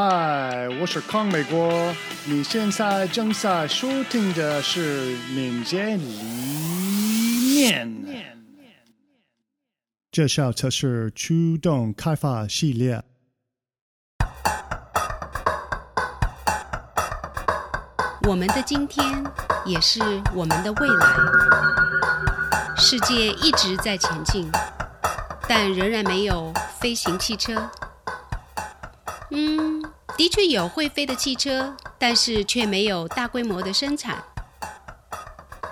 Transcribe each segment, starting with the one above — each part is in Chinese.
嗨，我是康美国。你现在正在收听的是《民间理念》。这校测试驱动开发系列。我们的今天也是我们的未来。世界一直在前进，但仍然没有飞行汽车。嗯，的确有会飞的汽车，但是却没有大规模的生产。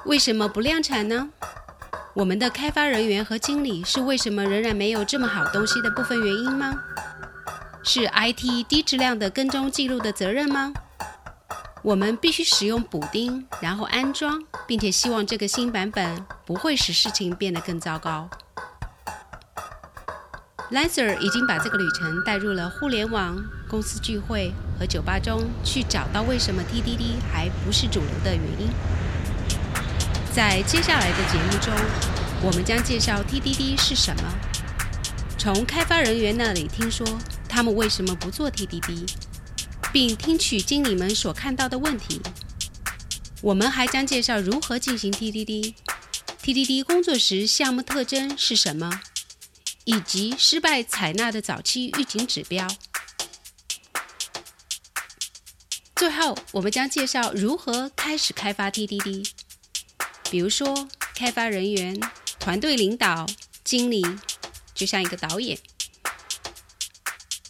为什么不量产呢？我们的开发人员和经理是为什么仍然没有这么好东西的部分原因吗？是 IT 低质量的跟踪记录的责任吗？我们必须使用补丁，然后安装，并且希望这个新版本不会使事情变得更糟糕。Lancer 已经把这个旅程带入了互联网、公司聚会和酒吧中，去找到为什么 TDD 还不是主流的原因。在接下来的节目中，我们将介绍 TDD 是什么，从开发人员那里听说他们为什么不做 TDD，并听取经理们所看到的问题。我们还将介绍如何进行 TDD，TDD 工作时项目特征是什么。以及失败采纳的早期预警指标。最后，我们将介绍如何开始开发 TDD，比如说开发人员、团队领导、经理，就像一个导演。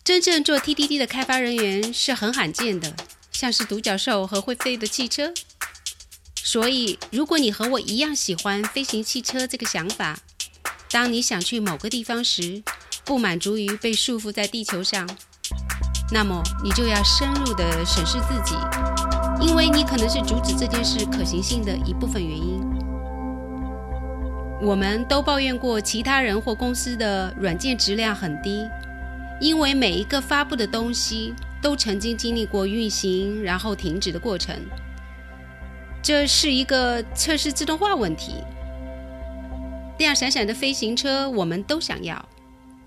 真正做 TDD 的开发人员是很罕见的，像是独角兽和会飞的汽车。所以，如果你和我一样喜欢飞行汽车这个想法，当你想去某个地方时，不满足于被束缚在地球上，那么你就要深入的审视自己，因为你可能是阻止这件事可行性的一部分原因。我们都抱怨过其他人或公司的软件质量很低，因为每一个发布的东西都曾经经历过运行然后停止的过程，这是一个测试自动化问题。亮闪闪的飞行车，我们都想要。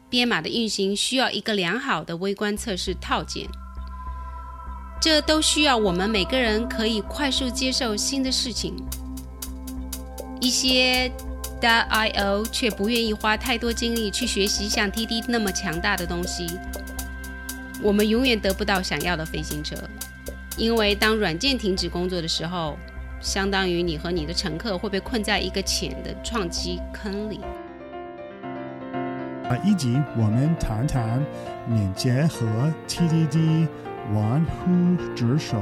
编码的运行需要一个良好的微观测试套件，这都需要我们每个人可以快速接受新的事情。一些 .io 却不愿意花太多精力去学习像 TD 那么强大的东西。我们永远得不到想要的飞行车，因为当软件停止工作的时候。相当于你和你的乘客会被困在一个浅的撞击坑里。啊，以及我们谈谈敏捷和 TDD 玩忽职守。